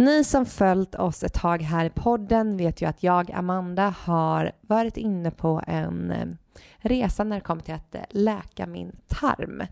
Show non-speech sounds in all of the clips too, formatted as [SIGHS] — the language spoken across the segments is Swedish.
Ni som följt oss ett tag här i podden vet ju att jag, Amanda, har varit inne på en eh, resa när det kommer till att eh, läka min tarm.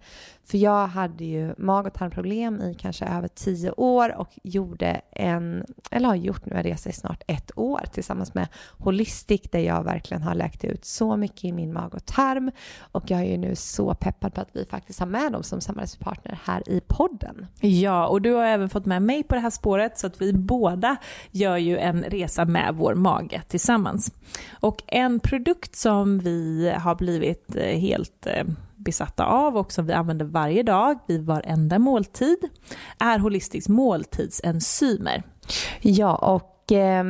För jag hade ju mag och tarmproblem i kanske över tio år och gjorde en, eller har gjort nu en resa i snart ett år tillsammans med Holistic där jag verkligen har läkt ut så mycket i min mag och tarm. Och jag är ju nu så peppad på att vi faktiskt har med dem som samarbetspartner här i podden. Ja, och du har även fått med mig på det här spåret så att vi båda gör ju en resa med vår mage tillsammans. Och en produkt som vi har blivit eh, helt eh, besatta av och som vi använder varje dag vid varenda måltid är holistisk måltidsenzymer. Ja, och eh,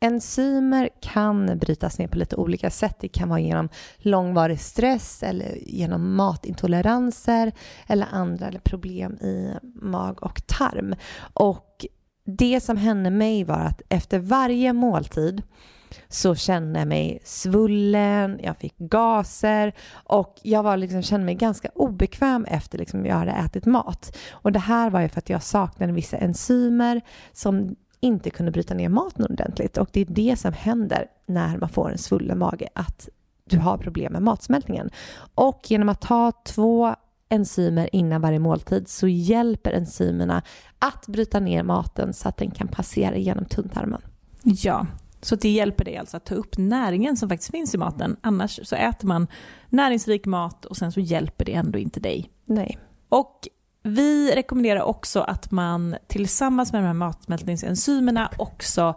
enzymer kan brytas ner på lite olika sätt. Det kan vara genom långvarig stress eller genom matintoleranser eller andra eller problem i mag och tarm. Och det som hände mig var att efter varje måltid så kände jag mig svullen, jag fick gaser och jag var liksom, kände mig ganska obekväm efter liksom jag hade ätit mat. Och det här var ju för att jag saknade vissa enzymer som inte kunde bryta ner maten ordentligt och det är det som händer när man får en svullen mage, att du har problem med matsmältningen. Och genom att ta två enzymer innan varje måltid så hjälper enzymerna att bryta ner maten så att den kan passera genom tunntarmen. Ja, så det hjälper dig alltså att ta upp näringen som faktiskt finns i maten. Annars så äter man näringsrik mat och sen så hjälper det ändå inte dig. Nej. Och vi rekommenderar också att man tillsammans med de här matsmältningsenzymerna också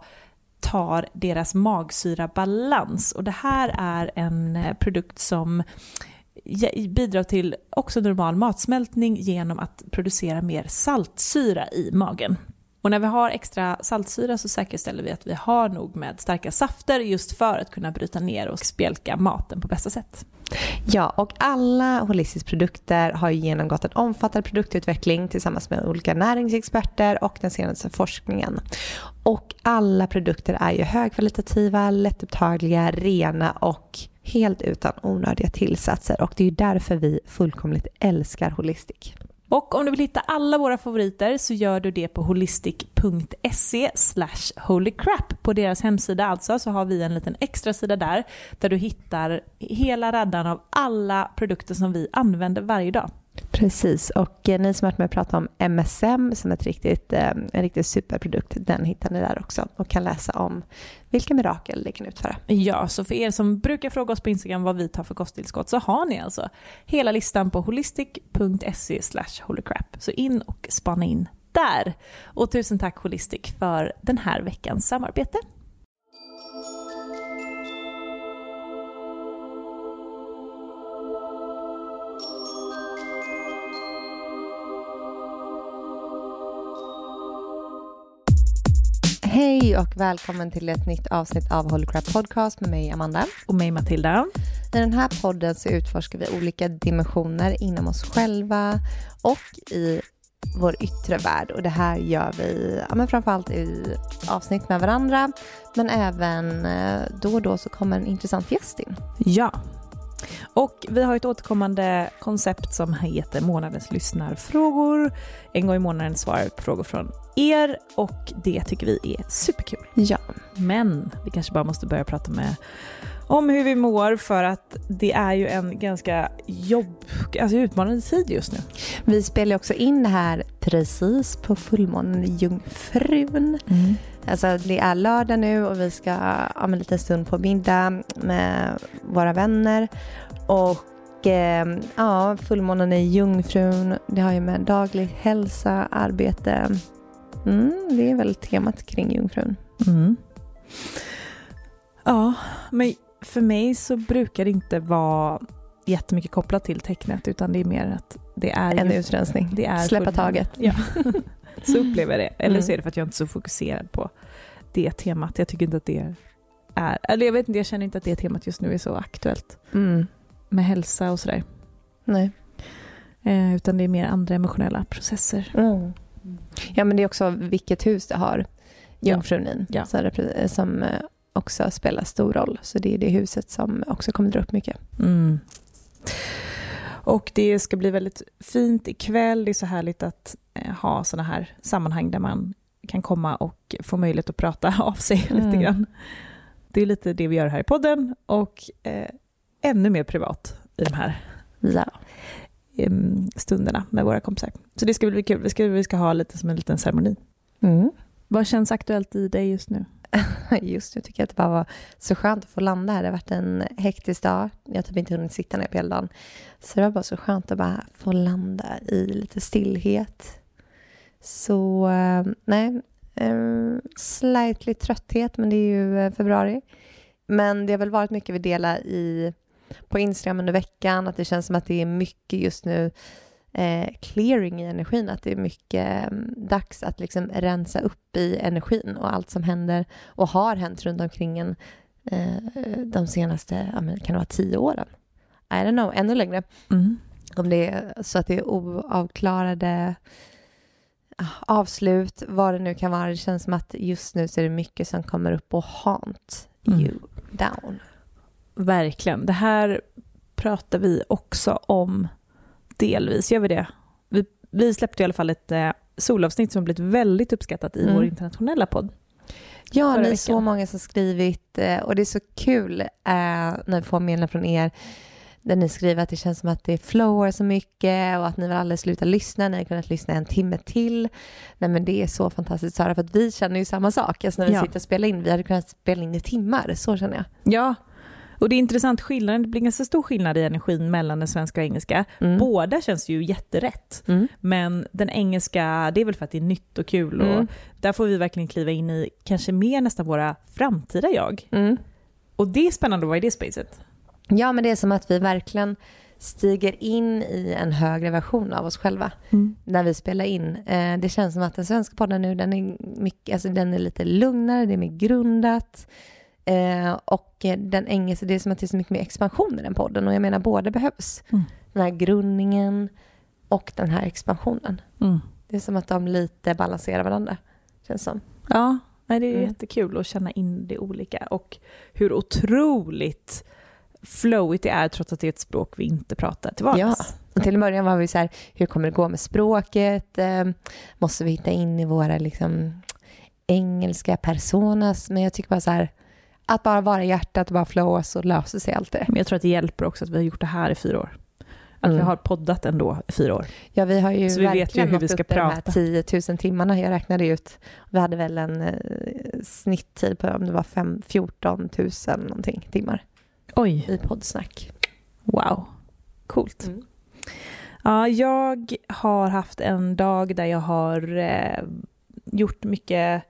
tar deras magsyrabalans. Och det här är en eh, produkt som bidrar till också normal matsmältning genom att producera mer saltsyra i magen. Och när vi har extra saltsyra så säkerställer vi att vi har nog med starka safter just för att kunna bryta ner och spjälka maten på bästa sätt. Ja, och alla Holistics produkter har genomgått en omfattande produktutveckling tillsammans med olika näringsexperter och den senaste forskningen. Och alla produkter är ju högkvalitativa, lättupptagliga, rena och helt utan onödiga tillsatser och det är ju därför vi fullkomligt älskar Holistic. Och om du vill hitta alla våra favoriter så gör du det på holistic.se holycrap. På deras hemsida alltså så har vi en liten extra sida där där du hittar hela raddan av alla produkter som vi använder varje dag. Precis, och eh, ni som har varit med och pratat om MSM som ett riktigt, eh, en riktigt superprodukt, den hittar ni där också och kan läsa om vilka mirakel det kan utföra. Ja, så för er som brukar fråga oss på Instagram vad vi tar för kosttillskott så har ni alltså hela listan på holistic.se holycrap. Så in och spana in där. Och tusen tack Holistic för den här veckans samarbete. Hej och välkommen till ett nytt avsnitt av Holy Crap Podcast med mig Amanda. Och mig Matilda. I den här podden så utforskar vi olika dimensioner inom oss själva och i vår yttre värld och det här gör vi ja, men framförallt i avsnitt med varandra men även eh, då och då så kommer en intressant gäst in. Ja, och vi har ett återkommande koncept som heter månadens lyssnarfrågor. En gång i månaden svarar vi på frågor från er och det tycker vi är superkul. Ja. Men vi kanske bara måste börja prata med om hur vi mår för att det är ju en ganska jobb, alltså utmanande tid just nu. Vi spelar också in det här precis på fullmånen Jungfrun. Mm. Alltså det är lördag nu och vi ska ha en liten stund på middag med våra vänner. Och eh, ja, fullmånen i Jungfrun, det har ju med daglig hälsa, arbete. Mm, det är väl temat kring Jungfrun. Mm. Ja, men för mig så brukar det inte vara jättemycket kopplat till tecknet utan det är mer att det är en utrensning. Det är Släppa taget. Ja. [LAUGHS] så upplever jag det. Eller så är det för att jag inte är så fokuserad på det temat. Jag tycker inte att det är, eller jag vet inte, jag känner inte att det temat just nu är så aktuellt. Mm. Med hälsa och sådär. Nej. Eh, utan det är mer andra emotionella processer. Mm. Ja men det är också vilket hus det har, jungfrun ja. ja. som eh, också spelar stor roll. Så det är det huset som också kommer dra upp mycket. Mm. Och det ska bli väldigt fint ikväll. Det är så härligt att ha sådana här sammanhang där man kan komma och få möjlighet att prata [LAUGHS] av sig Mm. lite grann. Det är lite det vi gör här i podden och eh, ännu mer privat i de här Ja. stunderna med våra kompisar. Så det ska bli kul. Vi ska, vi ska ha lite som en liten ceremoni. Mm. Vad känns aktuellt i dig just nu? [LAUGHS] Just nu tycker jag att det bara var så skönt att få landa här. Det har varit en hektisk dag. Jag har typ inte hunnit sitta ner på hela dagen. Så det var bara så skönt att bara få landa i lite stillhet. Så eh, nej, slightly trötthet, men det är ju eh, februari. Men det har väl varit mycket vi delar i, på Instagram under veckan, att det känns som att det är mycket just nu eh, clearing i energin, att det är mycket eh, dags att liksom rensa upp i energin och allt som händer och har hänt runt omkring en eh, de senaste, kan det vara tio åren? I don't know, ännu längre. Mm. Om det är så att det är oavklarade avslut, vad det nu kan vara. Det känns som att just nu så är det mycket som kommer upp och haunt Mm. you down. Verkligen. Det här pratar vi också om delvis. Gör vi det? Vi, vi släppte i alla fall ett eh, solavsnitt som blivit väldigt uppskattat i Mm. vår internationella podd. Ja, ni är så många som skrivit och det är så kul eh, när vi får meddelanden från er där ni skriver att det känns som att det flowar så mycket och att ni vill aldrig sluta lyssna. Ni har kunnat lyssna en timme till. Nej, men det är så fantastiskt Sara, för att vi känner ju samma sak. Alltså när vi Ja. sitter och spelar in, vi hade kunnat spela in i timmar. Så känner jag. Ja, och det är intressant skillnad. Det blir ganska stor skillnad i energin mellan den svenska och engelska. Mm. Båda känns ju jätterätt. Mm. Men den engelska, det är väl för att det är nytt och kul och Mm. där får vi verkligen kliva in i kanske mer nästan våra framtida jag. Mm. Och det är spännande att vara i det spacet. Ja, men det är som att vi verkligen stiger in i en högre version av oss själva när vi spelar in. Eh, det känns som att den svenska podden nu, den är, mycket, alltså den är lite lugnare, det är mer grundat. Eh, och den engelska, det är som att det är så mycket mer expansion i den podden. Och jag menar, båda behövs. Mm. Den här grundningen och den här expansionen. Mm. Det är som att de lite balanserar varandra, känns som. Ja, nej, det är Mm. jättekul att känna in det olika och hur otroligt flowigt det är trots att det är ett språk vi inte pratar till vardags. Ja. Och till en början var vi så här, hur kommer det gå med språket? Eh, måste vi hitta in i våra liksom, engelska personas? Men jag tycker bara så här, att bara vara i hjärtat och bara flowa så löser sig allt det. Men jag tror att det hjälper också att vi har gjort det här i fyra år. Att Mm. vi har poddat ändå i fyra år. Ja, vi har ju Så vi vet ju hur vi ska i de här prata. 10 000 timmarna. Jag räknade ut. Vi hade väl en eh, snitttid på om det var 5, 14 000 någonting timmar Oj, i poddsnack. wow. Coolt. Mm. Ja, jag har haft en dag där jag har eh, gjort mycket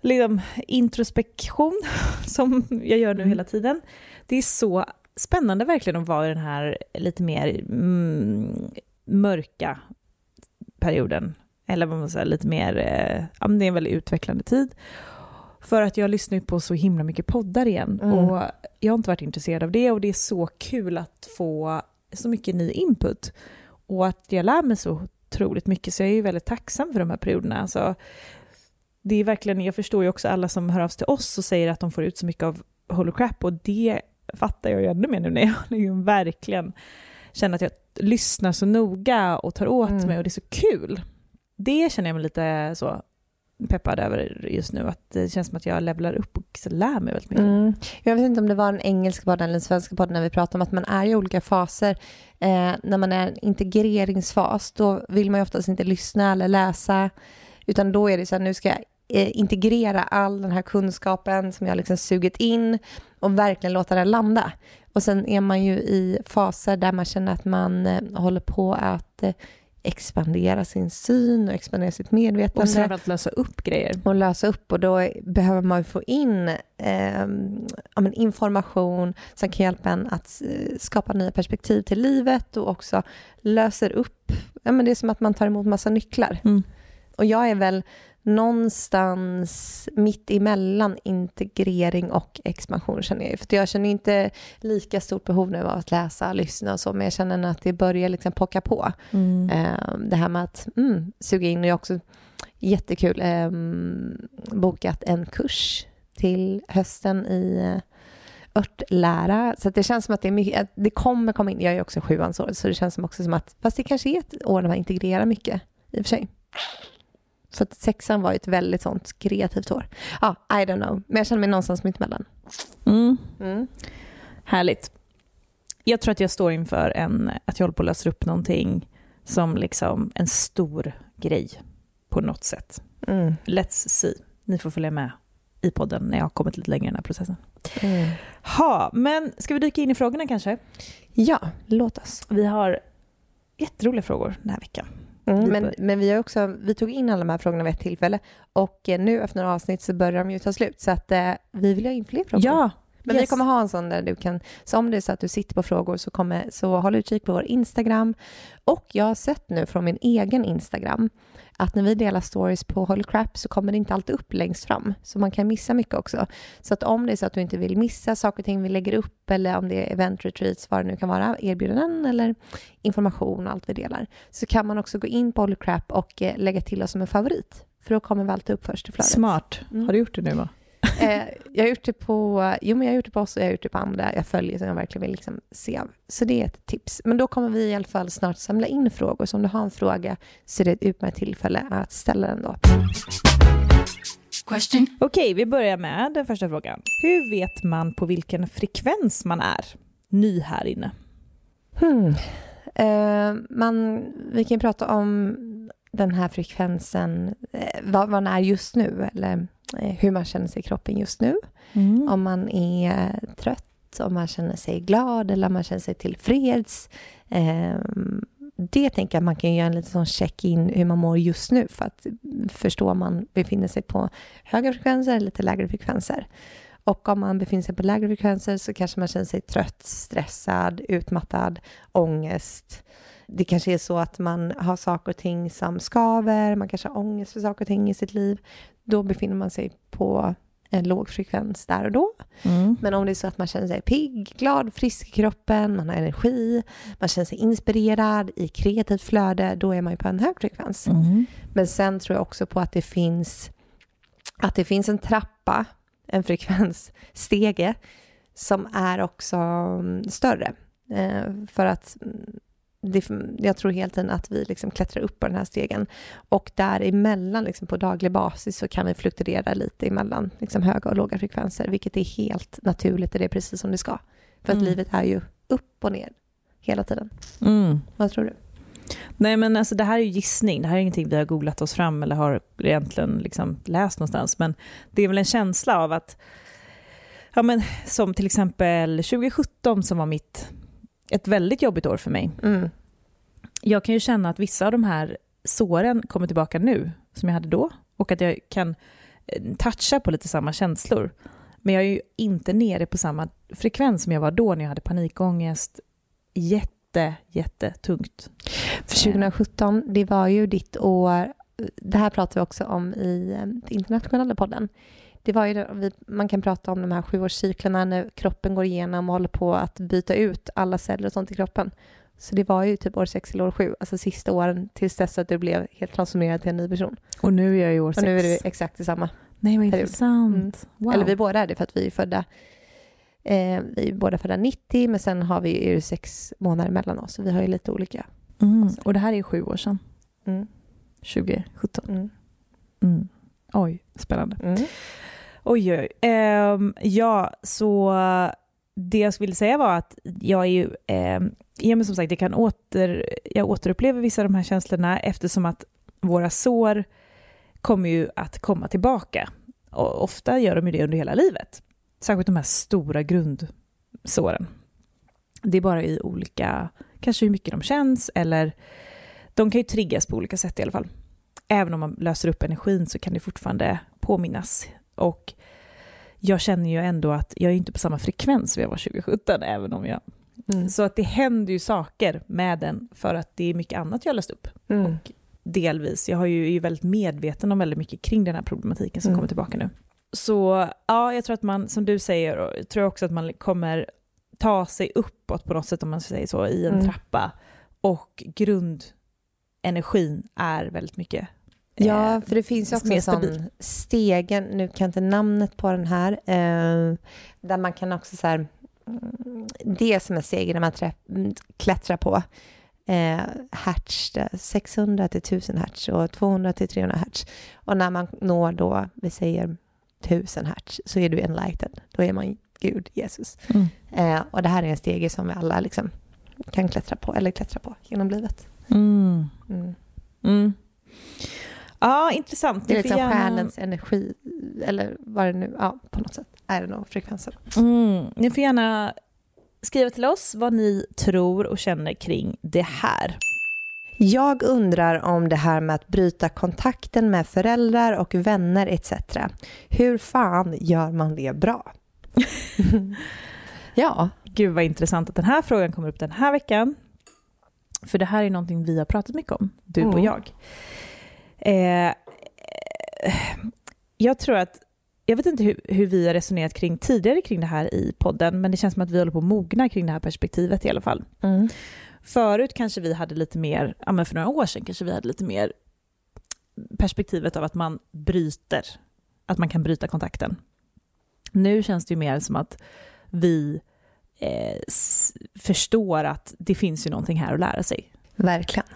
liksom, introspektion [LAUGHS] som jag gör nu Mm. hela tiden. Det är så spännande verkligen att vara i den här lite mer mm, mörka perioden. Eller vad man säger, lite mer, eh, ja, det är en väldigt utvecklande tid. För att jag lyssnar ju på så himla mycket poddar igen. Mm. Och jag har inte varit intresserad av det och det är så kul att få så mycket ny input. Och att jag lär mig så otroligt mycket, så jag är ju väldigt tacksam för de här perioderna. Alltså, det är verkligen, jag förstår ju också alla som hör av sig till oss och säger att de får ut så mycket av Holy Crap och det fattar jag ju ännu mer nu när jag [LAUGHS] liksom verkligen känner att jag lyssnar så noga och tar åt Mm. mig och det är så kul. Det känner jag mig lite så peppad över just nu, att det känns som att jag levlar upp och lär mig väldigt mycket. Mm. Jag vet inte om det var den engelska podden eller den svenska podden när vi pratade om att man är i olika faser. Eh, när man är i en integreringsfas, då vill man ju oftast inte lyssna eller läsa, utan då är det så här, nu ska jag eh, integrera all den här kunskapen som jag liksom sugit in och verkligen låta den landa. Och sen är man ju i faser där man känner att man eh, håller på att eh, expandera sin syn och expandera sitt Och medvetande framförallt lösa upp grejer. och lösa upp och då behöver man få in eh, ja, information som kan hjälpa en att eh, skapa nya perspektiv till livet och också löser upp, ja, men det är som att man tar emot massa nycklar. Mm. Och jag är väl någonstans mitt emellan integrering och expansion känner jag. För jag känner inte lika stort behov nu av att läsa, lyssna och så, men jag känner att det börjar liksom pocka på. Mm. Eh, det här med att mm, suga in och jag också jättekul eh, bokat en kurs till hösten i eh, örtlära. Så det känns som att det är mycket, att det kommer komma in, jag är också sjuansårig, så det känns som också som att, fast det kanske är ett år när man integrerar mycket i och för sig. Så att sexan var ju ett väldigt sånt kreativt år. Ja, I don't know. Men jag känner mig någonstans mittemellan. Mm. Mm. Härligt. Jag tror att jag står inför en, att jag håller på att lösa upp någonting som liksom en stor grej på något sätt. Mm. Let's see. Ni får följa med i podden när jag har kommit lite längre i den här processen. Mm. Ha, men ska vi dyka in i frågorna kanske? Ja, låt oss. Vi har jätteroliga frågor den här veckan. Mm, Vi men, men vi, har också, vi tog in alla de här frågorna vid ett tillfälle och eh, nu efter några avsnitt så börjar de ju ta slut. Så att eh, vi vill ha in fler frågor. Ja, Men vi yes. kommer ha en sån där du kan, så om det är så att du sitter på frågor så, kommer, så håll utkik på vår Instagram. Och jag har sett nu från min egen Instagram att när vi delar stories på Holy Crap så kommer det inte alltid upp längst fram. Så man kan missa mycket också. Så att om det är så att du inte vill missa saker och ting vi lägger upp eller om det är event retreats, vad det nu kan vara, erbjudanden eller information och allt vi delar, så kan man också gå in på Holy Crap och eh, lägga till oss som en favorit. För då kommer vi alltid upp först i flödet. smart. Mm. Har du gjort det nu va? Eh, jag har gjort det på, jo men jag har gjort det på oss och jag har gjort det på andra jag följer som jag verkligen vill liksom se. Så det är ett tips. Men då kommer vi i alla fall snart samla in frågor. Så om du har en fråga så är det ett utmärkt tillfälle att ställa den då. Question. Okej, vi börjar med den första frågan. Hur vet man på vilken frekvens man är ny här inne? Hmm. Eh, man, vi kan ju prata om den här frekvensen, eh, vad man är just nu eller eh, hur man känner sig i kroppen just nu. Om man är trött, om man känner sig glad eller om man känner sig tillfreds. Eh, det tänker jag man kan göra en liten sån check-in hur man mår just nu för att förstå om man befinner sig på högre frekvenser eller lite lägre frekvenser. Och om man befinner sig på lägre frekvenser så kanske man känner sig trött, stressad, utmattad, ångest. Det kanske är så att man har saker och ting som skaver, man kanske har ångest för saker och ting i sitt liv. Då befinner man sig på en låg frekvens där och då. Mm. Men om det är så att man känner sig pigg, glad, frisk i kroppen, man har energi, man känner sig inspirerad i kreativt flöde, då är man ju på en hög frekvens. Mm. Men sen tror jag också på att det finns, att det finns en trappa, en frekvensstege, som är också mm, större. Eh, för att mm, det, jag tror hela tiden att vi liksom klättrar upp på den här stegen. Och däremellan, liksom på daglig basis, så kan vi fluktuera lite emellan liksom höga och låga frekvenser, vilket är helt naturligt och det är precis som det ska. För att Mm. livet är ju upp och ner hela tiden. Mm. Vad tror du? Nej men alltså det här är ju gissning, det här är ingenting vi har googlat oss fram eller har egentligen liksom läst någonstans. Men det är väl en känsla av att, ja men som till exempel 2017 som var mitt, ett väldigt jobbigt år för mig. Mm. Jag kan ju känna att vissa av de här såren kommer tillbaka nu, som jag hade då. Och att jag kan eh, toucha på lite samma känslor. Men jag är ju inte nere på samma frekvens som jag var då när jag hade panikångest. Jätte, jättetungt. För 2017, det var ju ditt år, det här pratar vi också om i eh, internationella podden. Det var ju, man kan prata om de här sjuårscyklerna när kroppen går igenom och håller på att byta ut alla celler och sånt i kroppen. Så det var ju typ år sex eller år sju, alltså sista åren tills dess att du blev helt transformerad till en ny person. Och nu är jag i år Och sex. nu är du exakt detsamma. Nej vad intressant. Wow. Eller vi båda är det för att vi är födda eh, vi är båda födda 90 men sen har vi ju sex månader mellan oss så vi har ju lite olika. mm. Och det här är sju år sedan, Mm. 2017. Mm. Mm. Oj, spännande. Oj, oj. Um, ja, så det jag ville säga var att jag är ju, eh, ja, men som sagt, jag, kan åter, jag återupplever vissa av de här känslorna eftersom att våra sår kommer ju att komma tillbaka. Och ofta gör de ju det under hela livet. Särskilt de här stora grundsåren. Det är bara i olika, kanske hur mycket de känns eller de kan ju triggas på olika sätt i alla fall. Även om man löser upp energin så kan det fortfarande påminnas. Och jag känner ju ändå att jag är inte på samma frekvens som jag var 2017, även om jag... Mm. Så att det händer ju saker med den för att det är mycket annat jag har löst upp. Mm. Och delvis, jag har ju, är ju väldigt medveten om väldigt mycket kring den här problematiken som Mm. kommer tillbaka nu. Så ja, jag tror att man, som du säger, och jag tror också att man kommer ta sig uppåt på något sätt, om man säger så, i en Mm. trappa. Och grundenergin är väldigt mycket Ja, eh, för det finns ju också en sån stegen, nu kan jag inte namnet på den här, eh, där man kan också så här, mm, det är som en stege när man trä, mm, klättrar på. eh, hertz, 600 till 1000 hertz och 200 till 300 hertz. Och när man når då, vi säger 1000 hertz, så är du enlightened. Då är man Gud, Jesus. Mm. Eh, och det här är en stege som vi alla liksom kan klättra på, eller klättra på genom livet. Mm. Mm. Ja, intressant. Det är liksom gärna- själens energi, eller vad det nu, ja, på något sätt är det nog frekvensen. Mm. Ni får gärna skriva till oss vad ni tror och känner kring det här. Jag undrar om det här med att bryta kontakten med föräldrar och vänner etc. Hur fan gör man det bra? [LAUGHS] ja, Gud vad intressant att den här frågan kommer upp den här veckan. För det här är någonting vi har pratat mycket om, du och Mm. jag. Eh, jag tror att, jag vet inte hur, hur vi har resonerat kring tidigare kring det här i podden, men det känns som att vi håller på att mogna kring det här perspektivet i alla fall. mm. Förut kanske vi hade lite mer, ja men för några år sedan kanske vi hade lite mer perspektivet av att man bryter, att man kan bryta kontakten. Nu känns det ju mer som att vi eh, förstår att det finns ju någonting här att lära sig. verkligen.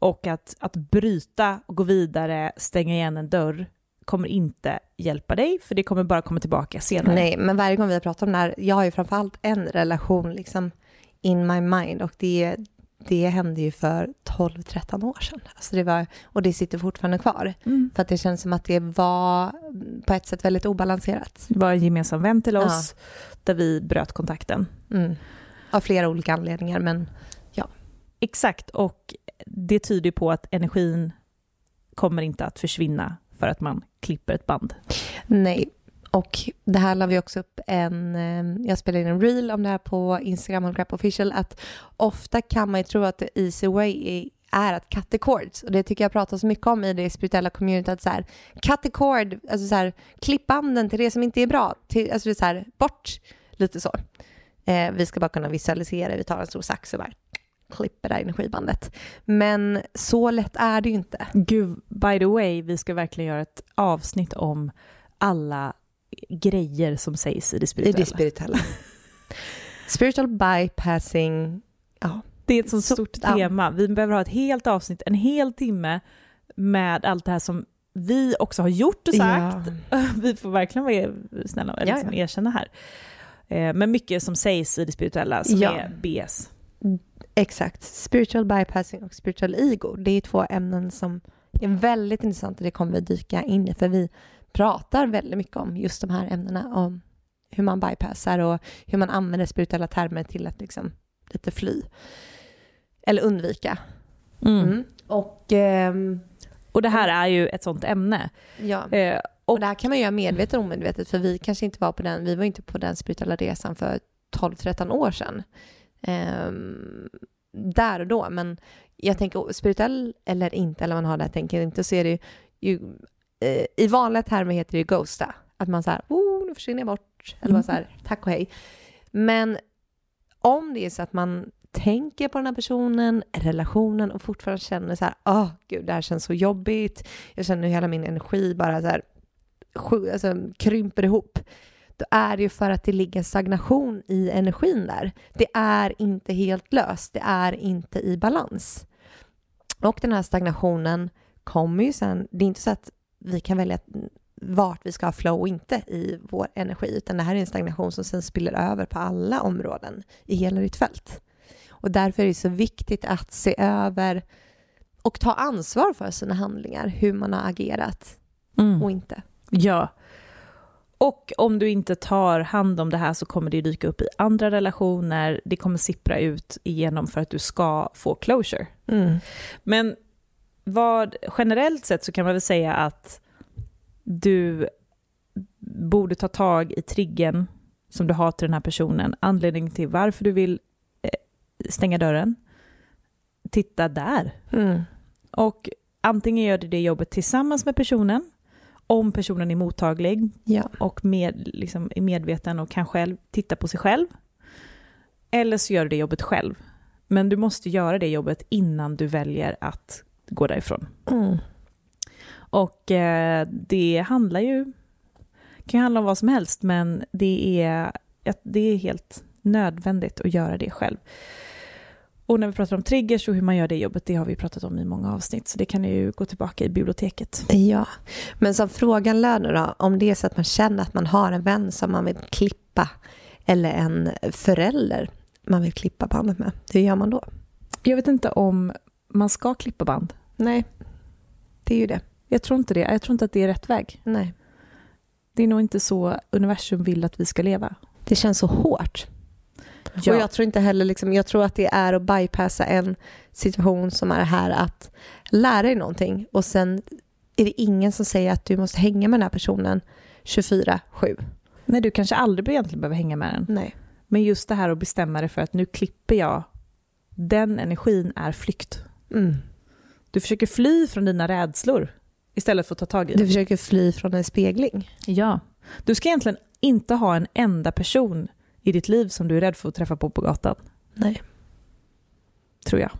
Och att, att bryta och gå vidare, stänga igen en dörr, kommer inte hjälpa dig, för det kommer bara komma tillbaka senare. Nej, men varje gång vi har pratat om det här, jag har ju framförallt en relation liksom in my mind och det, det hände ju för 12-13 år sedan. Alltså det var, och det sitter fortfarande kvar. Mm. För att det känns som att det var på ett sätt väldigt obalanserat. Det var en gemensam vän till Ja. oss, där vi bröt kontakten. Mm. Av flera olika anledningar, men Exakt, och det tyder på att energin kommer inte att försvinna för att man klipper ett band. nej. Och det här la vi också upp en, eh, jag spelade in en reel om det här på Instagram och Official, att ofta kan man ju tro att the easy way är är att cut the cords. Och det tycker jag pratas mycket om i det spirituella communityt. Att så här, cut the cord, alltså så här, klipp banden till det som inte är bra. Till, alltså så här, bort, lite så. Eh, vi ska bara kunna visualisera, vi tar en stor sax och bara klipper det här energibandet. Men så lätt är det ju inte. Gud, by the way, vi ska verkligen göra ett avsnitt om alla grejer som sägs i det I spirituella. det spirituella. Spiritual bypassing, ja. Det är ett så Så- stort ja. tema. Vi behöver ha ett helt avsnitt, en hel timme med allt det här som vi också har gjort och sagt. [LAUGHS] Vi får verkligen vara snälla och Ja, liksom ja. erkänna här. Eh, Men mycket som sägs i det spirituella som Ja. är BS. Exakt. Spiritual bypassing och spiritual ego. Det är två ämnen som är väldigt intressanta. Det kommer vi dyka in i för vi pratar väldigt mycket om just de här ämnena. Om hur man bypassar och hur man använder spirituella termer till att liksom lite fly. Eller undvika. Mm. Och ehm, Och det här är ju ett sånt ämne. ja. Eh, Och Och det här kan man göra medvetet och omedvetet för vi kanske inte var på den, vi var inte på den spirituella resan för 12-13 år sedan. Ehm, där och då, men jag tänker spirituell eller inte, eller man har där, tänker inte, så är det ju, eh, i vanliga termer heter det ju ghosta. Att man så här, oh, nu försvinner jag bort, eller bara så här, tack och hej. Men om det är så att man tänker på den här personen, relationen och fortfarande känner så här, åh gud, det här känns så jobbigt, jag känner hur hela min energi bara så här, alltså, krymper ihop, då är det ju för att det ligger stagnation i energin där. Det är inte helt löst, det är inte i balans. Och den här stagnationen kommer ju sen, det är inte så att vi kan välja vart vi ska ha flow och inte i vår energi, utan det här är en stagnation som sen spiller över på alla områden i hela ditt fält. Och därför är det så viktigt att se över och ta ansvar för sina handlingar, hur man har agerat Mm. och inte. Ja. Och om du inte tar hand om det här så kommer det dyka upp i andra relationer. Det kommer sippra ut igenom för att du ska få closure. Mm. Men vad, generellt sett så kan man väl säga att du borde ta tag i triggen som du har till den här personen. Anledningen till varför du vill eh, stänga dörren. Titta där. Mm. Och antingen gör du det jobbet tillsammans med personen, om personen är mottaglig Ja. och med, liksom, är medveten och kan själv titta på sig själv. Eller så gör du det jobbet själv. Men du måste göra det jobbet innan du väljer att gå därifrån. Mm. Och eh, det handlar ju, kan ju handla om vad som helst, men det är, det är helt nödvändigt att göra det själv. Och när vi pratar om triggers och hur man gör det jobbet, det har vi pratat om i många avsnitt. Så det kan ni ju gå tillbaka i biblioteket. Ja, men som frågan löd då, om det är så att man känner att man har en vän som man vill klippa eller en förälder man vill klippa bandet med, hur gör man då? Jag vet inte om man ska klippa band. Nej, det är ju det. Jag tror inte det. Jag tror inte att det är rätt väg. Nej. Det är nog inte så universum vill att vi ska leva. Det känns så hårt. Ja. Och jag tror inte heller, liksom, jag tror att det är att bypassa en situation som är här att lära dig någonting och sen är det ingen som säger att du måste hänga med den här personen 24-7. Nej, du kanske aldrig egentligen behöver hänga med den. Nej. Men just det här att bestämma dig för att nu klipper jag, den energin är flykt. Mm. Du försöker fly från dina rädslor istället för att ta tag i Du dem. försöker fly från en spegling. Ja. Du ska egentligen inte ha en enda person i ditt liv som du är rädd för att träffa på på gatan, Nej. tror jag.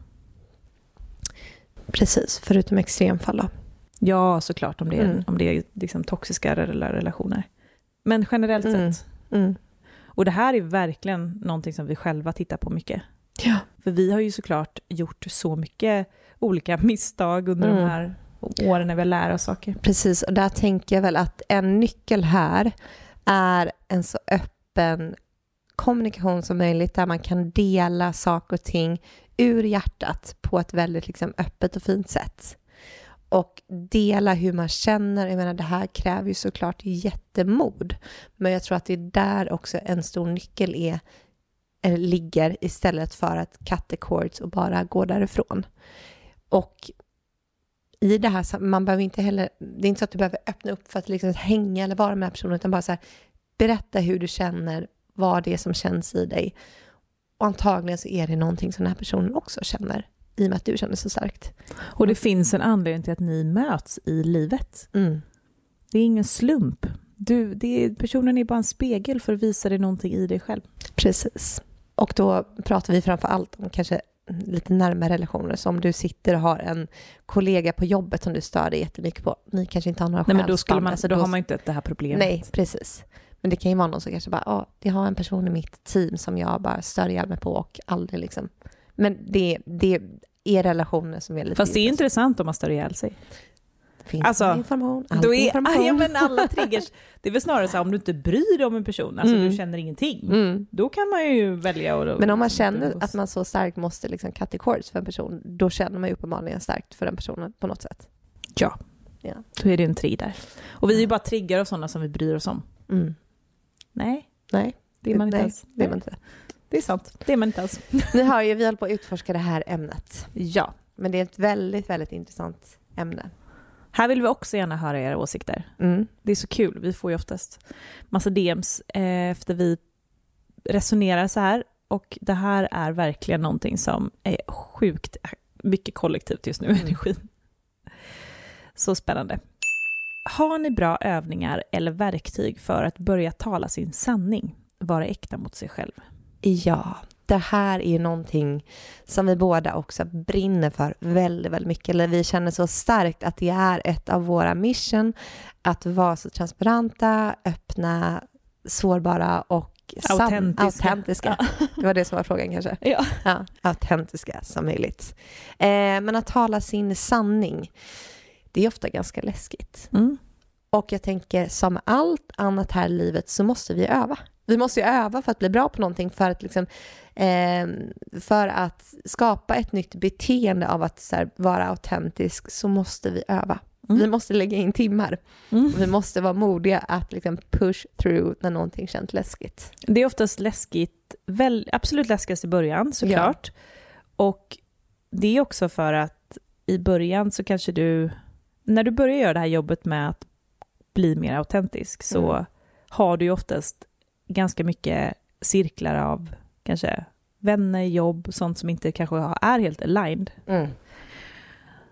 Precis, förutom extremfall då. Ja, såklart, om det är, Mm. om det är liksom toxiska rela- relationer. Men generellt Mm. sett. Mm. Och det här är verkligen någonting som vi själva tittar på mycket. Ja. För vi har ju såklart gjort så mycket olika [LAUGHS] misstag under Mm. de här åren när vi lär oss saker. Precis, och där tänker jag väl att en nyckel här är en så öppen kommunikation som möjligt där man kan dela saker och ting ur hjärtat på ett väldigt liksom, öppet och fint sätt. Och dela hur man känner. Jag menar, det här kräver ju såklart jättemod. Men jag tror att det är där också en stor nyckel är, är ligger istället för att cut the cords och bara gå därifrån. Och i det här, man behöver inte heller, det är inte så att du behöver öppna upp för att liksom hänga eller vara med den här personen, utan bara så här, berätta hur du känner, vad det är som känns i dig. Och antagligen så är det någonting som den här personen också känner, i och med att du känner så starkt. Och det finns en anledning till att ni möts i livet. Mm. Det är ingen slump. Du, det är, personen är bara en spegel för att visa dig någonting i dig själv. Precis. Och då pratar vi framför allt om kanske lite närmare relationer. Så om du sitter och har en kollega på jobbet som du stör dig jättemycket på. Ni kanske inte har några Nej, men då, skulle man, alltså då har man inte det här problemet. Nej, precis. Men det kan ju vara någon som kanske bara, ja, det har en person i mitt team som jag bara stör ihjäl mig på och aldrig liksom. Men det, det är relationer som är lite... Fast det är intressant om man stör ihjäl sig. Finns alltså, det information? Allt Då är, [LAUGHS] information. ja, men alla triggers, det är väl snarare så här, om du inte bryr dig om en person, alltså Mm. du känner ingenting, Mm. då kan man ju välja att... Men om man känner att man så starkt måste liksom cut the cords för en person, då känner man ju uppenbarligen starkt för den personen på något sätt. Ja, Ja. då är det en trigg där. Och vi är ju bara triggar av sådana som vi bryr oss om. Mm. Nej, Nej, det är man inte nej, alls. det är man inte. Det är sant, det är man inte alls. [LAUGHS] Ni har ju, vi håller på att utforska det här ämnet. Ja, Men det är ett väldigt, väldigt intressant ämne. här vill vi också gärna höra era åsikter. Mm. Det är så kul, vi får ju oftast massa DMs eh, efter vi resonerar så här. Och det här är verkligen någonting som är sjukt mycket kollektivt just nu, Mm. energin. Så spännande. Har ni bra övningar eller verktyg för att börja tala sin sanning? Vara äkta mot sig själv. Ja, det här är ju någonting som vi båda också brinner för väldigt, väldigt mycket. Eller vi känner så starkt att det är ett av våra mission att vara så transparenta, öppna, sårbara och Autentiska. autentiska. Det var det som var frågan kanske. Ja. Ja, autentiska som möjligt. Eh, men att tala sin sanning, det är ofta ganska läskigt. Mm. Och jag tänker som allt annat här i livet så måste vi öva. Vi måste ju öva för att bli bra på någonting, för att, liksom, eh, för att skapa ett nytt beteende av att här, vara autentisk så måste vi öva. Mm. Vi måste lägga in timmar. Mm. Vi måste vara modiga att liksom, push through när någonting känns läskigt. Det är oftast läskigt, väl, absolut läskigast i början såklart. Och det är också för att i början så kanske du, när du börjar göra det här jobbet med att bli mer autentisk så Mm. har du ju oftast ganska mycket cirklar av kanske vänner, jobb, sånt som inte kanske är helt aligned.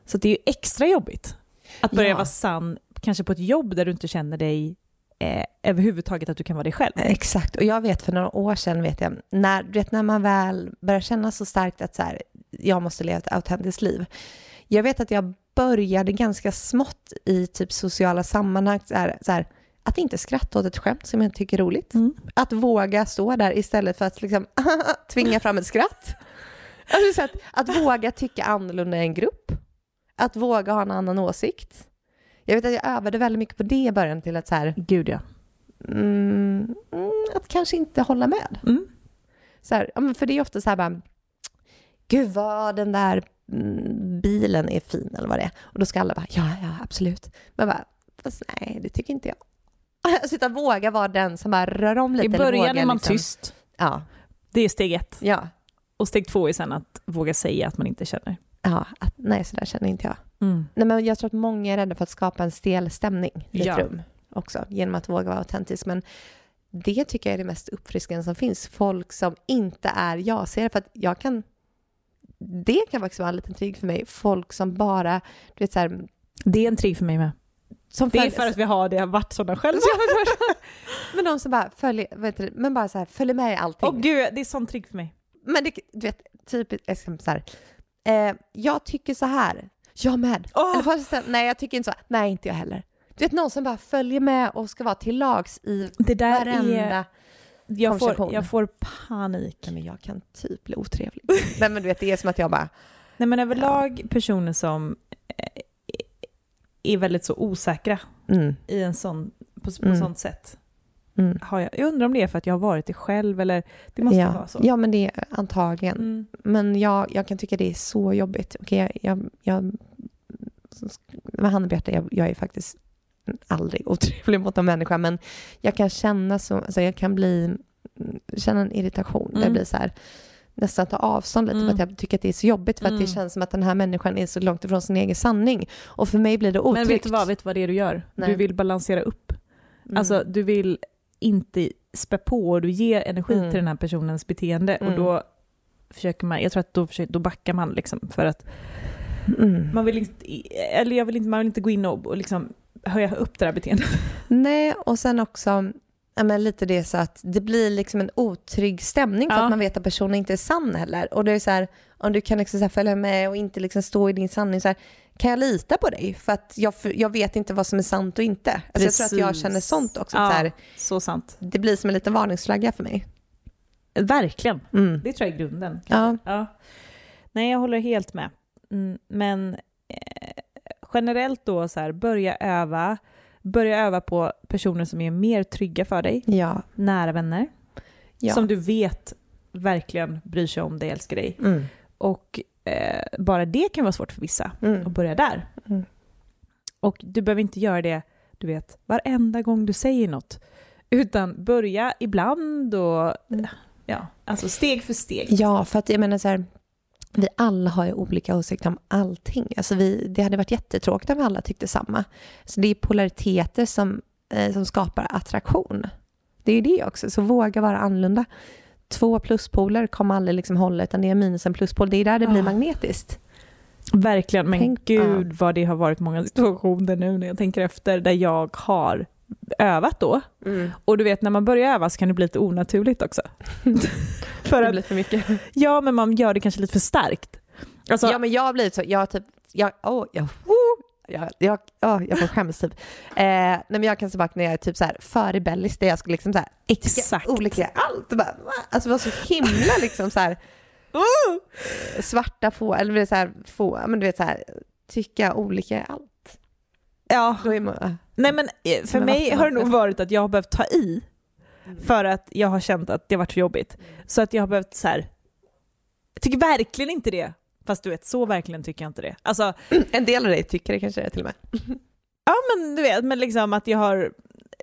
Så det är ju extra jobbigt att börja Ja. vara sann, kanske på ett jobb där du inte känner dig eh, överhuvudtaget att du kan vara dig själv. Exakt, och jag vet för några år sedan, vet jag, när, vet, när man väl börjar känna så starkt att så här, jag måste leva ett autentiskt liv. Jag vet att jag började ganska smått i typ sociala sammanhang, så här, så här, att inte skratta åt ett skämt som jag tycker är roligt. Mm. Att våga stå där istället för att liksom, [LAUGHS] tvinga fram ett skratt. Alltså, så att, att våga tycka annorlunda i en grupp. Att våga ha en annan åsikt. Jag vet att jag övade väldigt mycket på det i början till att så här, Gud ja. mm, mm, att kanske inte hålla med. Mm. Så här, för det är ofta så här bara, gud vad den där mm, bilen är fin eller vad det är. Och då ska alla bara, ja, ja, absolut. Men bara, fast nej, det tycker inte jag. [LAUGHS] Alltså utan våga vara den som bara rör om lite. I början är man liksom- tyst. Ja, Det är steg ett. ja, Och steg två är sen att våga säga att man inte känner. ja, att, nej så där känner inte jag. Mm. Nej, men jag tror att många är rädda för att skapa en stel stämning i ett Ja. rum också, genom att våga vara autentisk. Men det tycker jag är det mest uppfriskande som finns. Folk som inte är jag-ser, för att jag kan... Det kan faktiskt vara en liten trygg för mig. Folk som bara, du vet så här... Det är en trigg för mig med. Som Det är för att vi har det, varit sådana själva. [LAUGHS] men de som bara följer, vet du, men bara så här, följer med i allting. Åh gud, det är sån trigg för mig. Men det, du vet, typiskt så här. Eh, jag tycker så här. Jag med. Åh! Eller fast, nej, jag tycker inte så. Nej, inte jag heller. Du vet någon som bara följer med och ska vara till lags i Det där varenda... är... Jag får, jag får panik. Nej, men jag kan typ bli otrevlig. [LAUGHS] nej, men du vet, det är som att jag bara... Nej men överlag personer som eh, är väldigt så osäkra Mm, i en sån, på, på Mm. sånt sätt. mm. Har jag, jag undrar om det är för att jag har varit det själv eller det måste ja. vara så. ja, men det är antagligen. Mm. Men jag, jag kan tycka det är så jobbigt. Okej, jag, jag, jag, med handen på hjärtat, jag, jag är faktiskt aldrig otrevlig mot en människa, men jag kan känna så, alltså jag kan bli, känna en irritation. där Mm. jag blir så här, nästan ta avstånd lite Mm. för att jag tycker att det är så jobbigt för att det Mm. känns som att den här människan är så långt ifrån sin egen sanning. Och för mig blir det otryggt. Men vet du vad, vet du vad det är du gör? Nej. Du vill balansera upp. Mm. Alltså du vill inte spä på och du ger energi Mm. till den här personens beteende och Mm. då försöker man, jag tror att då, försöker, då backar man liksom för att Mm. man vill inte, eller jag vill inte, man vill inte gå in och, och liksom höja upp det här beteendet. Nej, och sen också ja, men lite det så att det blir liksom en otrygg stämning för Ja. att man vet att personen inte är sann heller. Och det är så här, om du kan liksom så följa med och inte liksom stå i din sanning, så här, kan jag lita på dig? För att jag, jag vet inte vad som är sant och inte. Alltså jag tror att jag känner sånt också. Ja. Så här, Så sant. det blir som en liten varningsflagga för mig. Verkligen. Mm. Det tror jag är grunden. Ja. Ja. Nej, jag håller helt med. Mm, men generellt då så här, börja öva. Börja öva på personer som är mer trygga för dig, Ja. nära vänner, ja. som du vet verkligen bryr sig om dig, älskar dig. Mm. Och eh, bara det kan vara svårt för vissa, Mm. att börja där. Mm. Och du behöver inte göra det, du vet, varenda gång du säger något. Utan börja ibland och, Mm. ja, alltså steg för steg. Ja, för att jag menar så här, vi alla har ju olika åsikter om allting. Alltså vi, det hade varit jättetråkigt om vi alla tyckte samma. Så det är polariteter som, eh, som skapar attraktion. Det är ju det också, så våga vara annorlunda. Två pluspoler kommer aldrig liksom hålla, utan det är minus en pluspol. Det är där det blir Ah. magnetiskt. Verkligen, men Tänk- gud vad det har varit många situationer nu när jag tänker efter där jag har övat då. Och du vet när man börjar öva så kan det bli lite onaturligt också. [LAUGHS] för Det blir för mycket. ja men man gör det kanske lite för starkt. Alltså, Ja, men jag har blivit så, jag har typ, jag, åh, jag, woo, jag, jag, åh, jag får skämmas typ. Eh, nej, men jag kan se tillbaka när jag är typ så här för rebellisk, där jag skulle liksom så här, Exakt. olika allt. Bara, alltså det var så himla liksom så här, [LAUGHS] svarta få, eller så här, få, men du vet så här, tycka olika allt. Ja. Nej men eh, för mig har det nog varit att jag har behövt ta i för att jag har känt att det har varit så jobbigt. Så att jag har behövt så här. jag tycker verkligen inte det. Fast du vet, så verkligen tycker jag inte det. Alltså, [CLEARS THROAT] en del av dig tycker det kanske är till och med. [LAUGHS] ja men du vet, men liksom att jag har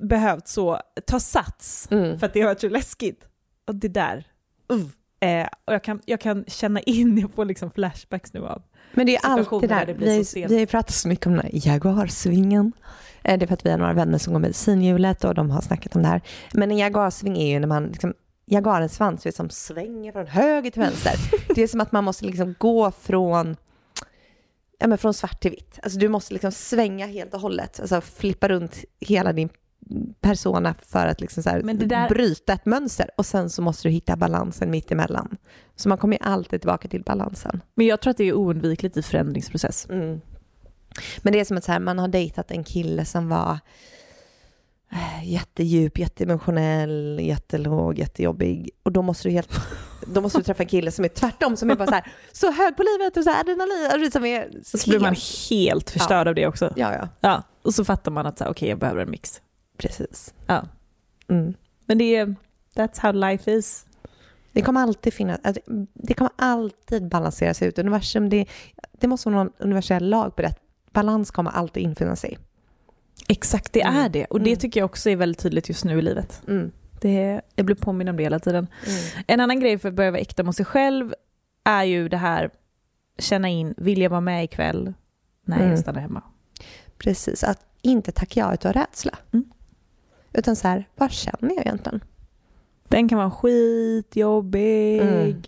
behövt så ta sats Mm. för att det har varit så läskigt. Och det där, uh. Eh, och jag kan, jag kan känna in, jag får liksom flashbacks nu av. Men det är alltid där där, det blir vi, vi har pratat så mycket om den här Jaguarsvingen. Eh, Det är för att vi har några vänner som går medicinhjulet och de har snackat om det här. Men en Jaguarsving är ju när man liksom Jaguarens svans som svänger från höger till vänster. [LAUGHS] Det är som att man måste liksom gå från, ja, men från svart till vitt. Alltså du måste liksom svänga helt och hållet, alltså flippa runt hela din persona för att liksom så där- bryta ett mönster och sen så måste du hitta balansen mitt emellan. Så man kommer ju alltid tillbaka till balansen. Men jag tror att det är oundvikligt i förändringsprocess. Mm. Men det är som att så här, man har dejtat en kille som var eh, jättedjup, jätteemotionell, jättelåg, jättejobbig. Och då måste du helt då måste du träffa en kille som är tvärtom, som är bara så här, så hög på livet och så här adrenalin. Som är så, så blir man helt förstörd ja. av det också. Ja, ja. ja. Och så fattar man att okej, okay, jag behöver en mix. Precis. Ja. Mm. Men det är, that's how life is. Det kommer alltid finnas, alltså, det kommer alltid balanseras ut. Universum, det, det måste vara någon universell lag på det. Balans kommer alltid infinna sig. Exakt, det Mm. är det. Och det Mm. tycker jag också är väldigt tydligt just nu i livet. Mm. Det, jag blir påminn om det hela tiden. Mm. En annan grej för att börja vara äkta mot sig själv är ju det här, känna in, vill jag vara med ikväll? Nej, Mm. jag stannar hemma. Precis, att inte tacka ja utav rädsla. Mm. Utan så här, vad känner jag egentligen? Den kan vara skitjobbig. Mm.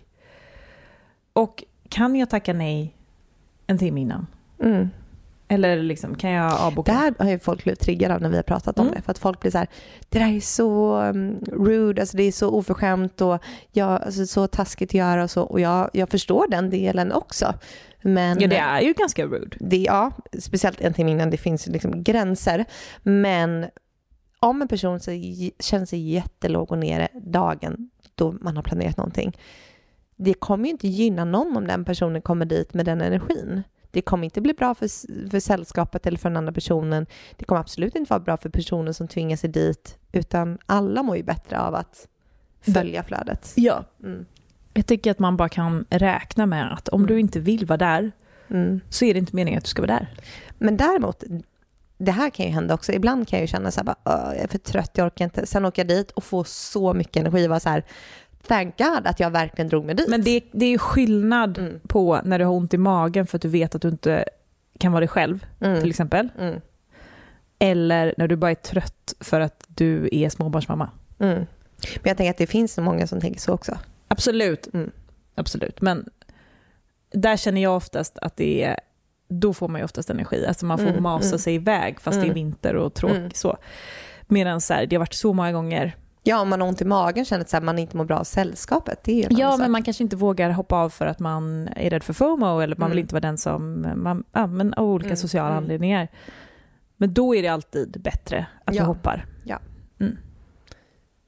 Och kan jag tacka nej en timme innan? Mm. Eller liksom, kan jag avboka? Det här har ju folk blivit triggade av när vi har pratat om Mm. det. För att folk blir så här, det där är så um, rude, alltså det är så oförskämt och jag, alltså, så taskigt att göra och så. Och jag, jag förstår den delen också. Men Ja, det är ju ganska rude. det, ja, speciellt en timme innan, det finns liksom gränser. Men om en person så, känner sig jättelåg och nere dagen då man har planerat någonting, det kommer ju inte gynna någon om den personen kommer dit med den energin. Det kommer inte bli bra för, för sällskapet eller för den andra personen. Det kommer absolut inte vara bra för personen som tvingar sig dit, utan alla mår ju bättre av att följa flödet. Ja. Mm. Jag tycker att man bara kan räkna med att om Mm. du inte vill vara där Mm. så är det inte meningen att du ska vara där. Men däremot, det här kan ju hända också. Ibland kan jag ju känna så här, bara, "Åh, jag är för trött, jag orkar inte. Sen åker jag dit och får så mycket energi vara så här, thank God att jag verkligen drog mig dit. Men det, det är ju skillnad Mm. på när du har ont i magen för att du vet att du inte kan vara dig själv, Mm. till exempel. Mm. Eller när du bara är trött för att du är småbarnsmamma. Mm. Men jag tänker att det finns så många som tänker så också. Absolut. Mm. Absolut. Men där känner jag oftast att det är, då får man ju oftast energi. Alltså man får Mm, masa mm. sig iväg fast det Mm. är vinter och tråkigt Mm. så. Medan så här, det har varit så många gånger. Ja, om man har ont i magen känner att man inte mår bra av sällskapet. Det är Ja, annan men sak. man kanske inte vågar hoppa av för att man är rädd för FOMO eller man vill Mm. inte vara den som, man, ja, men av olika Mm, sociala mm. anledningar. Men då är det alltid bättre att Ja. du hoppar.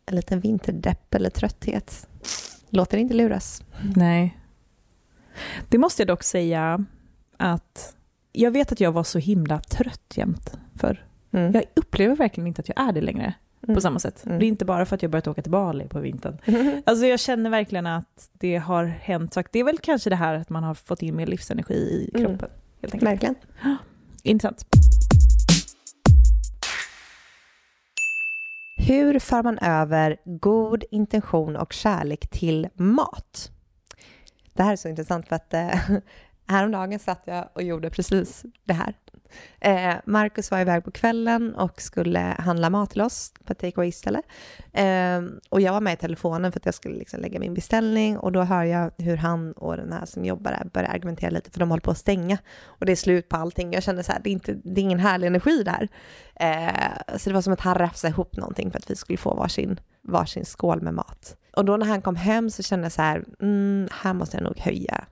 En liten vinterdepp eller trötthet. Låter inte luras. Nej. Det måste jag dock säga att jag vet att jag var så himla trött jämt för Mm. Jag upplever verkligen inte att jag är det längre Mm. på samma sätt. Mm. Det är inte bara för att jag börjat åka till Bali på vintern. [LAUGHS] Alltså jag känner verkligen att det har hänt saker. Det är väl kanske det här att man har fått in mer livsenergi i Mm. kroppen. Helt enkelt. Verkligen. [GASPS] Intressant. Hur för man över god intention och kärlek till mat? Det här är så intressant för att eh, [LAUGHS] häromdagen satt jag och gjorde precis det här. Eh, Marcus var iväg på kvällen och skulle handla mat till oss på ett take ställe eh, Och jag var med i telefonen för att jag skulle liksom lägga min beställning och då hör jag hur han och den här som jobbar där börjar argumentera lite för de håller på att stänga och det är slut på allting. Jag kände så här, det är, inte, det är ingen härlig energi där. Eh, så det var som att han rafsade ihop någonting för att vi skulle få varsin, varsin skål med mat. Och då när han kom hem så kände jag så här, mm, här måste jag nog höja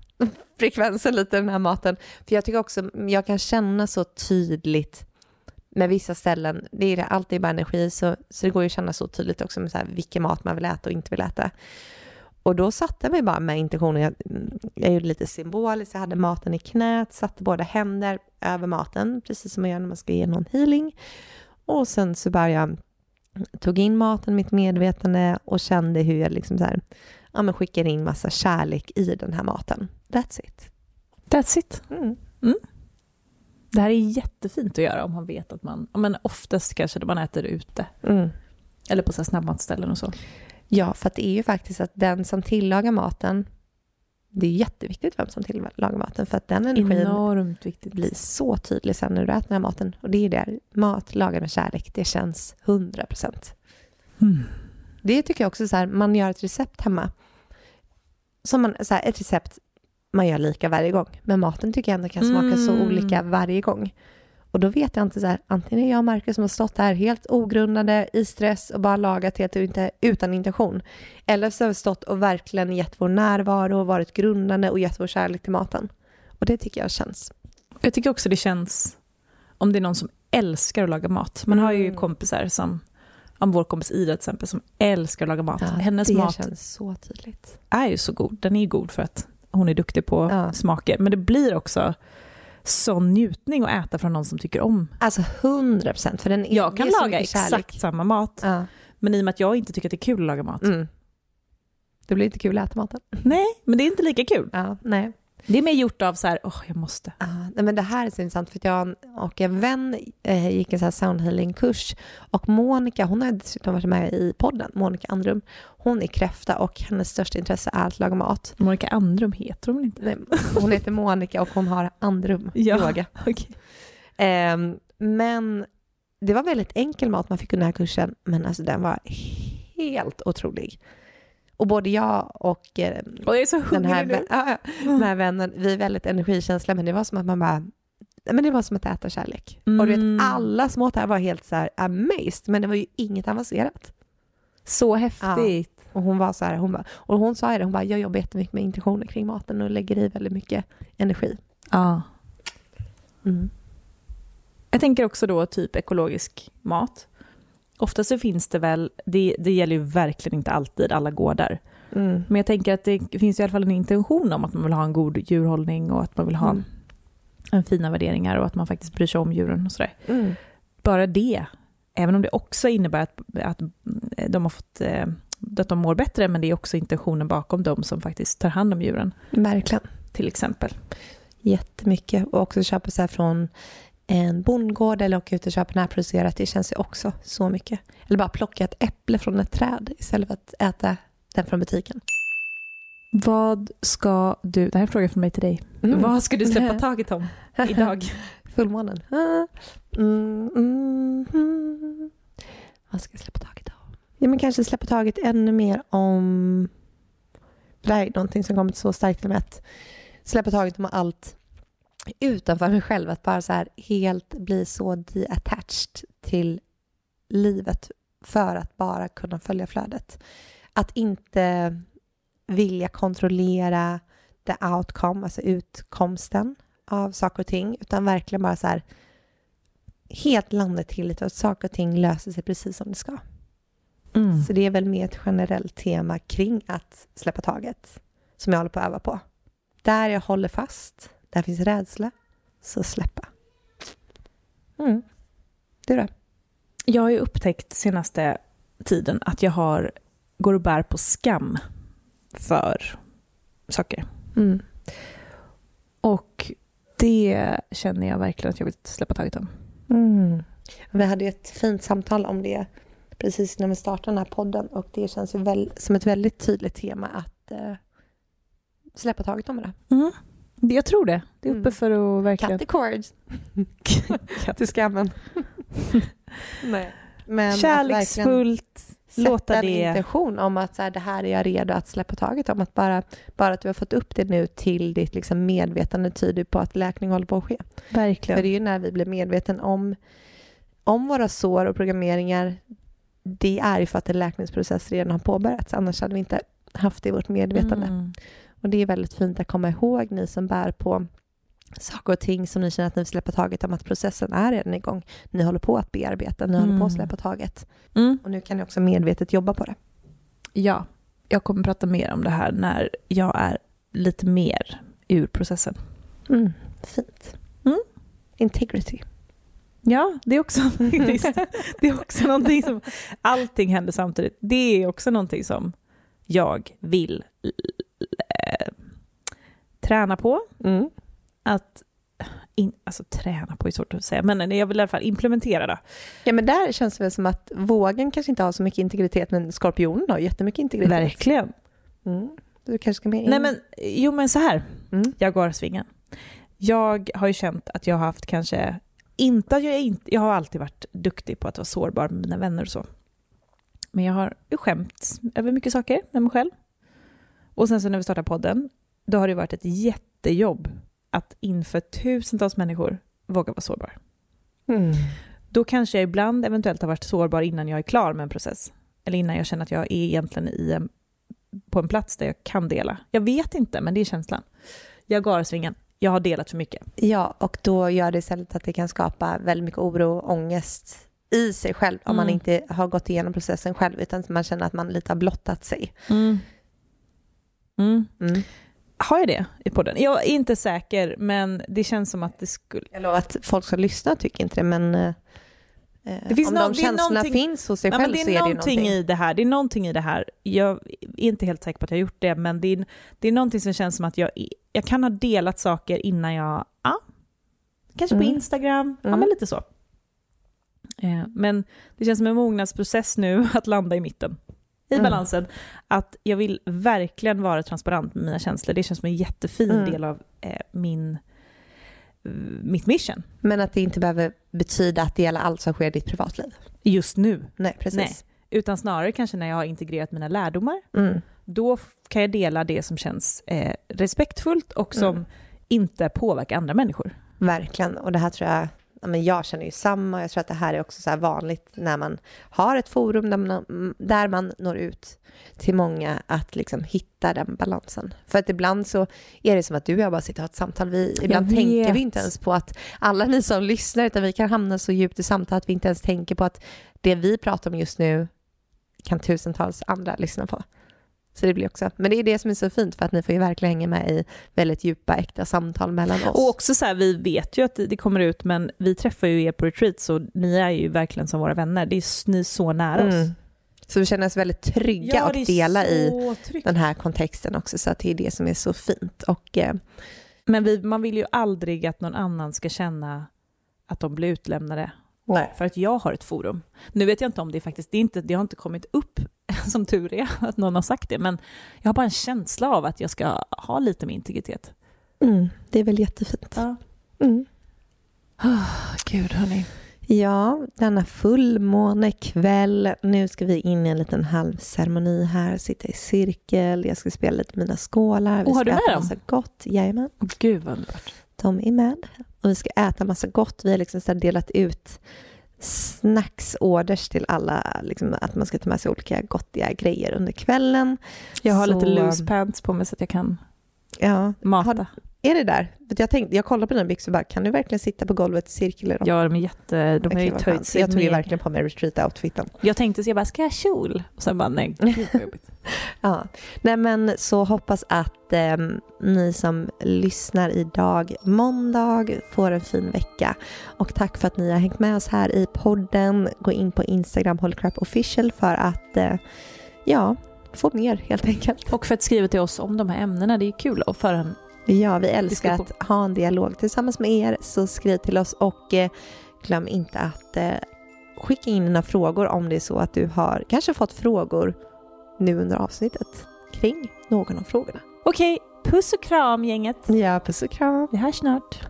frekvensen lite den här maten. För jag tycker också, jag kan känna så tydligt med vissa ställen, det är det, allt är bara energi, så, så det går ju att känna så tydligt också med så här, vilken mat man vill äta och inte vill äta. Och då satte jag mig bara med intentionen, jag, jag gjorde lite symboliskt, jag hade maten i knät, satte båda händer över maten, precis som man gör när man ska ge någon healing. Och sen så bara jag tog in maten, mitt medvetande och kände hur jag liksom så här, ja, men skickade in massa kärlek i den här maten. That's it. That's it. Mm. Det här är jättefint att göra om man vet att man, men oftast kanske man äter ute. Mm. Eller på så snabbmatsställen och så. Ja, för det är ju faktiskt att den som tillagar maten, det är jätteviktigt vem som tillagar maten för att den energin Enormt viktigt. blir så tydlig sen när du äter den här maten. Och det är det, mat lagad med kärlek, det känns 100 procent. Mm. Det tycker jag också så här, man gör ett recept hemma. Som man, så här, ett recept man gör lika varje gång. Men maten tycker jag ändå kan smaka så Mm. olika varje gång. Och då vet jag inte så här, antingen är jag och Marcus som har stått där helt ogrundade i stress och bara lagat helt inte, utan intention. Eller så har vi stått och verkligen gett vår närvaro och varit grundande och gett vår kärlek till maten. Och det tycker jag känns. Jag tycker också det känns, om det är någon som älskar att laga mat. Man har ju Mm. kompisar som om vår kompis Ida till exempel som älskar att laga mat. Ja, Hennes det mat känns så tydligt. är ju så god. Den är ju god för att hon är duktig på Ja. smaker. Men det blir också sån njutning att äta från någon som tycker om. Alltså 100 procent. Jag kan laga exakt samma mat, Ja. men i och med att jag inte tycker att det är kul att laga mat. Mm. Det blir inte kul att äta maten. Nej, men det är inte lika kul. Ja, nej. Det är mer gjort av så här, åh, jag måste. Ja, nej, men det här är så intressant för att jag och en vän eh, gick en så här soundhealing-kurs och Monica, hon har dessutom varit med i podden, Monica Andrum. Hon är kräfta och hennes största intresse är att laga mat. Monica Andrum heter hon inte? Nej, Hon heter Monica och hon har Andrum, [LAUGHS] yoga. okej. Ehm, men det var väldigt enkel mat man fick under den här kursen, men alltså den var helt otrolig. Och både jag och eh, Och jag den här, vän, ja, ja, den här vännen, vi är väldigt energikänsliga, men det var som att man bara men det var som att äta kärlek. Och du Mm. vet, alla som åt det här var helt så här amazed, men det var ju inget avancerat. Så häftigt. Och hon var så här, hon bara, och hon sa ju det, hon bara, jag jobbar jättemycket med intentioner kring maten och lägger i väldigt mycket energi. Ja. Mm. Jag tänker också då typ ekologisk mat. Ofta så finns det väl, det, det gäller ju verkligen inte alltid alla gårdar, Mm. men jag tänker att det finns i alla fall en intention om att man vill ha en god djurhållning och att man vill ha Mm. en fina värderingar och att man faktiskt bryr sig om djuren och sådär. Mm. Bara det, även om det också innebär att, att de har fått eh, att de mår bättre, men det är också intentionen bakom dem som faktiskt tar hand om djuren, Verkligen. till exempel. Jättemycket. Och också köpa så här från en bondgård eller åka ut och köpa närproducerat. Det känns ju också så mycket. Eller bara plocka ett äpple från ett träd istället för att äta den från butiken. Vad ska du, det här är en fråga från mig till dig. Mm. Vad ska du släppa [LAUGHS] taget om idag? [LAUGHS] Fullmånen. Ah. Mm, mm, mm. Vad ska jag släppa taget om? Ja, men kanske släppa taget ännu mer om... Det här är någonting som kommit så starkt till mig att släppa taget om allt utanför mig själv. Att bara så här helt bli så de-attached till livet för att bara kunna följa flödet. Att inte vilja kontrollera the outcome, alltså utkomsten av saker och ting, utan verkligen bara så här helt landa till lite att saker och ting löser sig precis som det ska. Mm. Så det är väl mer ett generellt tema kring att släppa taget som jag håller på att öva på. Där jag håller fast, där finns rädsla, så släppa. Mm. Du då? Jag har ju upptäckt senaste tiden att jag har, går och bär på skam för saker. Mm. Och det känner jag verkligen att jag vill släppa taget om. Mm. Vi hade ju ett fint samtal om det precis när vi startade den här podden och det känns ju väl, som ett väldigt tydligt tema att eh, släppa taget om det. Mm. Det- Jag tror det. Det är uppe Mm. för att verkligen... Cut the cords [LAUGHS] till skammen. [LAUGHS] Nej. Men Kärleksfullt, sätta låta en det... intention om att så här, det här är jag redo att släppa taget om. Att bara, bara att du har fått upp det nu till ditt liksom medvetande tyder på att läkning håller på att ske. För Verkligen. det är ju när vi blir medveten om, om våra sår och programmeringar, det är ju för att en läkningsprocess redan har påbörjats. Annars hade vi inte haft det i vårt medvetande. Mm. Och det är väldigt fint att komma ihåg, ni som bär på saker och ting som ni känner att ni vill släppa taget om att processen är redan igång. Ni håller på att bearbeta, ni håller på att Mm. släppa taget. Mm. Och nu kan ni också medvetet jobba på det. Ja, jag kommer prata mer om det här när jag är lite mer ur processen. Mm. Fint. Mm. Integrity. Ja, det är också [LAUGHS] det är också någonting som, allting händer samtidigt. Det är också någonting som jag vill eh, träna på. Mm. Att, in, alltså träna på är svårt att säga, men jag vill i alla fall implementera det. Ja, men där känns det väl som att vågen kanske inte har så mycket integritet, men skorpionen har jättemycket integritet. Verkligen. Mm. Du kanske ska med in. Nej men, jo men så här, Mm. Jaguarsvingen. Jag har ju känt att jag har haft kanske, inte att jag inte, jag har alltid varit duktig på att vara sårbar med mina vänner och så. Men jag har ju skämt över mycket saker med mig själv. Och sen så när vi startade podden, då har det varit ett jättejobb att inför tusentals människor våga vara sårbar. Mm. Då kanske jag ibland eventuellt har varit sårbar innan jag är klar med en process. Eller innan jag känner att jag är egentligen i en, på en plats där jag kan dela. Jag vet inte, men det är känslan. Jaguarsvingen, jag har delat för mycket. Ja, och då gör det istället att det kan skapa väldigt mycket oro och ångest i sig själv om man Mm. inte har gått igenom processen själv utan man känner att man lite har blottat sig. Mm. Mm. Mm. Har jag det i podden? Jag är inte säker, men det känns som att det skulle... Jag lovar att folk som lyssnar tycker inte det men eh, Det finns om nå- de känslorna finns hos sig Ja, men själv det så är det ju någonting någonting. i det här. Det är någonting i det här. Jag är inte helt säker på att jag har gjort det, men det är, det är någonting som känns som att jag, jag kan ha delat saker innan jag... Ja, kanske på Mm. Instagram. Ja, Mm. men lite så. Eh, Men det känns som en mognadsprocess nu [LAUGHS] att landa i mitten. I Mm. balansen. Att jag vill verkligen vara transparent med mina känslor. Det känns som en jättefin Mm. del av eh, min, eh, mitt mission Men att det inte behöver betyda att det gäller allt som sker i ditt privatliv. just nu. Nej, precis. Nej. Utan snarare kanske när jag har integrerat mina lärdomar Mm. då kan jag dela det som känns eh, respektfullt och som Mm. inte påverkar andra människor. Verkligen. Och det här tror jag, ja, men jag känner ju samma. Jag tror att det här är också så vanligt när man har ett forum där man, där man når ut till många att liksom hitta den balansen. För att ibland så är det som att du och jag bara sitter och har ett samtal. Vi, ibland tänker vi inte ens på att alla ni som lyssnar, utan vi kan hamna så djupt i samtal att vi inte ens tänker på att det vi pratar om just nu kan tusentals andra lyssna på. Så det blir också, men det är det som är så fint för att ni får ju verkligen hänga med i väldigt djupa äkta samtal mellan oss. Och också så här, vi vet ju att det- kommer ut, men vi träffar ju er på retreat, så ni är ju verkligen som våra vänner. Det är ni är så nära oss. Mm. Så vi känner oss väldigt trygga och dela i tryggt. den här kontexten också, så att det är det som är så fint. Och eh, Men vi, man vill ju aldrig att någon annan ska känna att de blir utlämnade nej. för att jag har ett forum. Nu vet jag inte om det faktiskt, det, är inte, det har inte kommit upp [LAUGHS] som tur är att någon har sagt det, men jag har bara en känsla av att jag ska ha lite med integritet. Mm, det är väl jättefint. Ja. Mm. [SIGHS] Gud hörni. Ja, denna fullmånekväll. Nu ska vi in i en liten halvceremoni här, sitta i cirkel. Jag ska spela lite mina skålar. Vi Oh, har du med dem? gott. Jajamän, Gud vad underbart. de är med. Och vi ska äta massa gott. Vi har liksom så delat ut snacksorders till alla, liksom att man ska ta med sig olika gottiga grejer under kvällen. Jag har Så, lite loose pants på mig så att jag kan Ja, mata. Har- är det där? Jag, tänkte, jag kollade på dina byxor och bara, kan du verkligen sitta på golvet i cirkel i dem? Ja, de är jätte... De har ju töjt sig Jag tog ju verkligen på mig retreat-outfiten. Jag tänkte så jag bara, ska jag ha kjol? Och sen bara, nej, gud vad jobbigt. [LAUGHS] Ja. Nej men så hoppas att ehm, ni som lyssnar idag, måndag, får en fin vecka. Och tack för att ni har hängt med oss här i podden. Gå in på Instagram, official för att eh, ja, få mer helt enkelt. Och för att skriva till oss om de här ämnena, det är kul att föra en... Ja, vi älskar att ha en dialog tillsammans med er, så skriv till oss och eh, glöm inte att eh, skicka in dina frågor om det är så att du har kanske fått frågor nu under avsnittet kring någon av frågorna. Okej, puss och kram gänget. Ja, puss och kram. Vi hörs snart.